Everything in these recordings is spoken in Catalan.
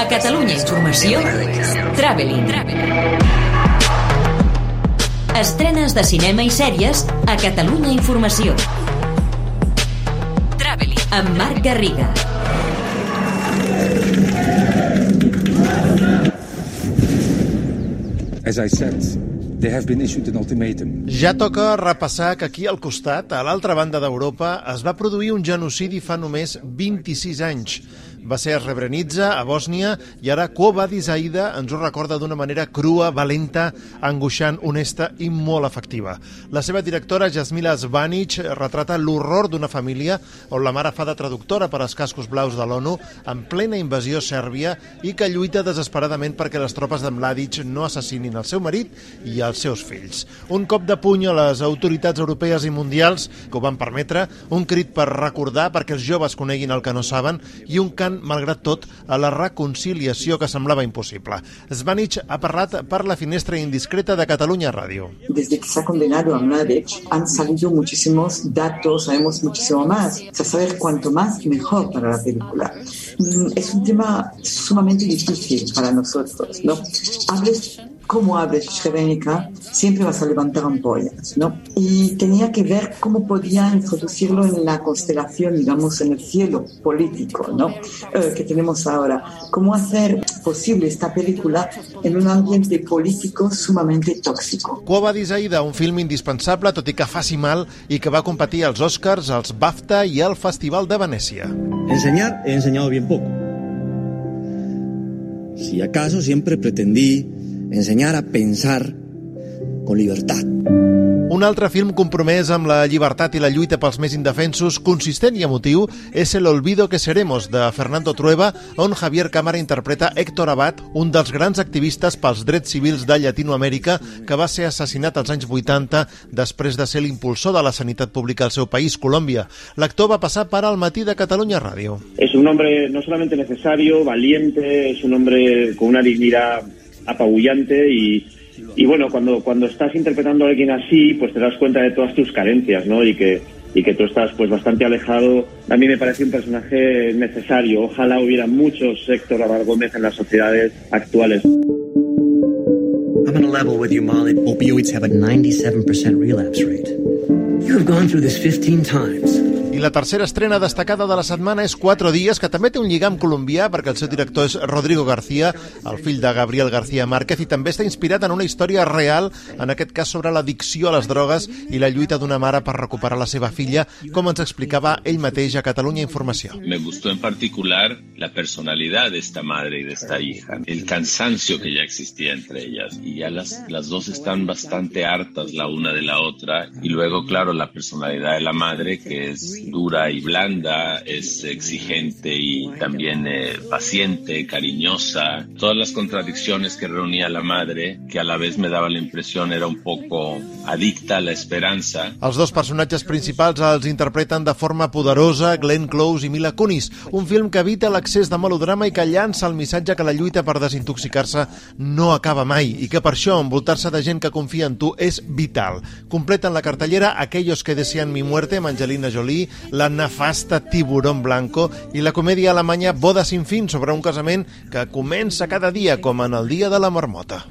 A Catalunya Informació, Traveling. Estrenes de cinema i sèries a Catalunya Informació. Traveling. Amb Marc Garriga. As I said, they have been issued an ultimatum. Ja toca repassar que aquí al costat, a l'altra banda d'Europa, es va produir un genocidi fa només 26 anys va ser a Srebrenica, a Bòsnia, i ara Quo Zaida ens ho recorda d'una manera crua, valenta, angoixant, honesta i molt efectiva. La seva directora, Jasmila Zvanic, retrata l'horror d'una família on la mare fa de traductora per als cascos blaus de l'ONU en plena invasió sèrbia i que lluita desesperadament perquè les tropes de Mladic no assassinin el seu marit i els seus fills. Un cop de puny a les autoritats europees i mundials que ho van permetre, un crit per recordar perquè els joves coneguin el que no saben i un cant malgrat tot, a la reconciliació que semblava impossible. Svanich ha parlat per la finestra indiscreta de Catalunya Ràdio. Desde que se ha condenado a Mladic han salido muchísimos datos, sabemos muchísimo más. O sea, saber cuanto más, mejor para la película. Mm, es un tema sumamente difícil para nosotros, ¿no? Hables cómo hables Srebrenica, siempre vas a levantar ampollas, ¿no? Y tenía que ver cómo podía introducirlo en la constelación, digamos, en el cielo político, ¿no? Eh, que tenemos ahora. Cómo hacer posible esta película en un ambiente político sumamente tóxico. Cuova d'Isaïda, un film indispensable, tot i que faci mal, i que va competir als Oscars, als BAFTA i al Festival de Venècia. Enseñar he enseñado bien poco. Si acaso siempre pretendí ensenyar a pensar con libertad. Un altre film compromès amb la llibertat i la lluita pels més indefensos, consistent i emotiu, és El olvido que seremos, de Fernando Trueba, on Javier Cámara interpreta Héctor Abad, un dels grans activistes pels drets civils de Llatinoamèrica, que va ser assassinat als anys 80 després de ser l'impulsor de la sanitat pública al seu país, Colòmbia. L'actor va passar per al matí de Catalunya Ràdio. És un hombre no solamente necesario, valiente, es un hombre con una dignidad apabullante y, y bueno, cuando, cuando estás interpretando a alguien así, pues te das cuenta de todas tus carencias, ¿no? Y que, y que tú estás pues bastante alejado. A mí me parece un personaje necesario. Ojalá hubiera muchos Héctor Abad Gómez en las sociedades actuales. I'm on a level with you, Molly. Opioids have a 97% relapse rate. You have gone through this 15 times. La tercera estrena destacada de la setmana és Quatre dies, que també té un lligam colombià perquè el seu director és Rodrigo García, el fill de Gabriel García Márquez, i també està inspirat en una història real, en aquest cas sobre l'addicció a les drogues i la lluita d'una mare per recuperar la seva filla, com ens explicava ell mateix a Catalunya Informació. Me gustó en particular la personalidad de esta madre y de esta hija, el cansancio que ya existía entre ellas, y ya las, las dos están bastante hartas la una de la otra, y luego, claro, la personalidad de la madre, que es dura y blanda, es exigente y también eh, paciente, cariñosa, todas las contradicciones que reunía la madre, que a la vez me daba la impresión era un poco adicta a la esperanza. Els dos personatges principals els interpreten de forma poderosa Glenn Close i Mila Kunis, un film que evita l'accés de melodrama i que llança el missatge que la lluita per desintoxicar-se no acaba mai i que per això envoltar-se de gent que confia en tu és vital. Completen la cartellera Aquellos que desean mi muerte amb Angelina Jolie, la nefasta Tiburón Blanco i la comèdia alemanya Boda sin fin sobre un casament que comença cada dia com en el dia de la marmota.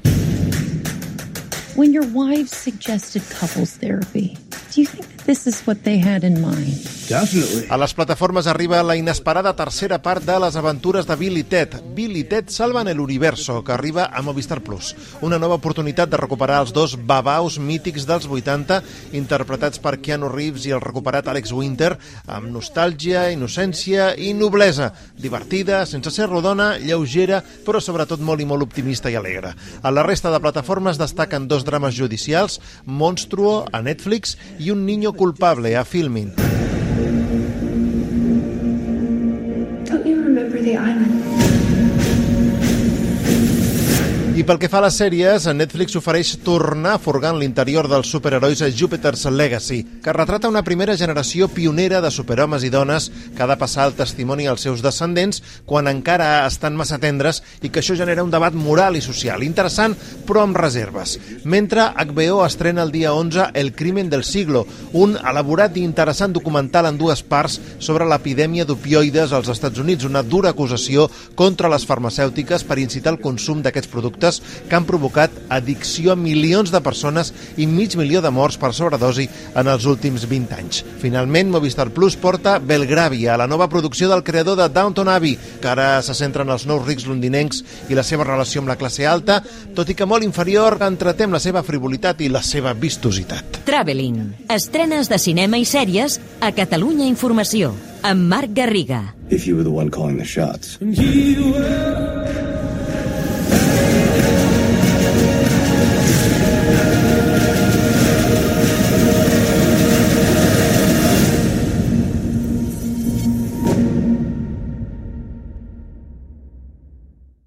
When your wife suggested couples therapy, do you think this is what they had in mind? Definitely. A les plataformes arriba la inesperada tercera part de les aventures de Bill i Ted. Bill i Ted salven el universo, que arriba a Movistar Plus. Una nova oportunitat de recuperar els dos babaus mítics dels 80, interpretats per Keanu Reeves i el recuperat Alex Winter, amb nostàlgia, innocència i noblesa. Divertida, sense ser rodona, lleugera, però sobretot molt i molt optimista i alegre. A la resta de plataformes destaquen dos drames judicials, Monstruo a Netflix i Un niño culpable a Filmin. Pel que fa a les sèries, Netflix ofereix tornar en l'interior dels superherois a Jupiter's Legacy, que retrata una primera generació pionera de superhomes i dones que ha de passar el testimoni als seus descendents quan encara estan massa tendres i que això genera un debat moral i social. Interessant, però amb reserves. Mentre HBO estrena el dia 11 El crimen del siglo, un elaborat i interessant documental en dues parts sobre l'epidèmia d'opioides als Estats Units, una dura acusació contra les farmacèutiques per incitar el consum d'aquests productes que han provocat addicció a milions de persones i mig milió de morts per sobredosi en els últims 20 anys. Finalment, Movistar Plus porta Belgravia, la nova producció del creador de Downton Abbey, que ara se centra en els nous rics londinencs i la seva relació amb la classe alta, tot i que molt inferior, entreté amb la seva frivolitat i la seva vistositat. Traveling. Estrenes de cinema i sèries a Catalunya Informació amb Marc Garriga. If you were the one calling the shots. And he will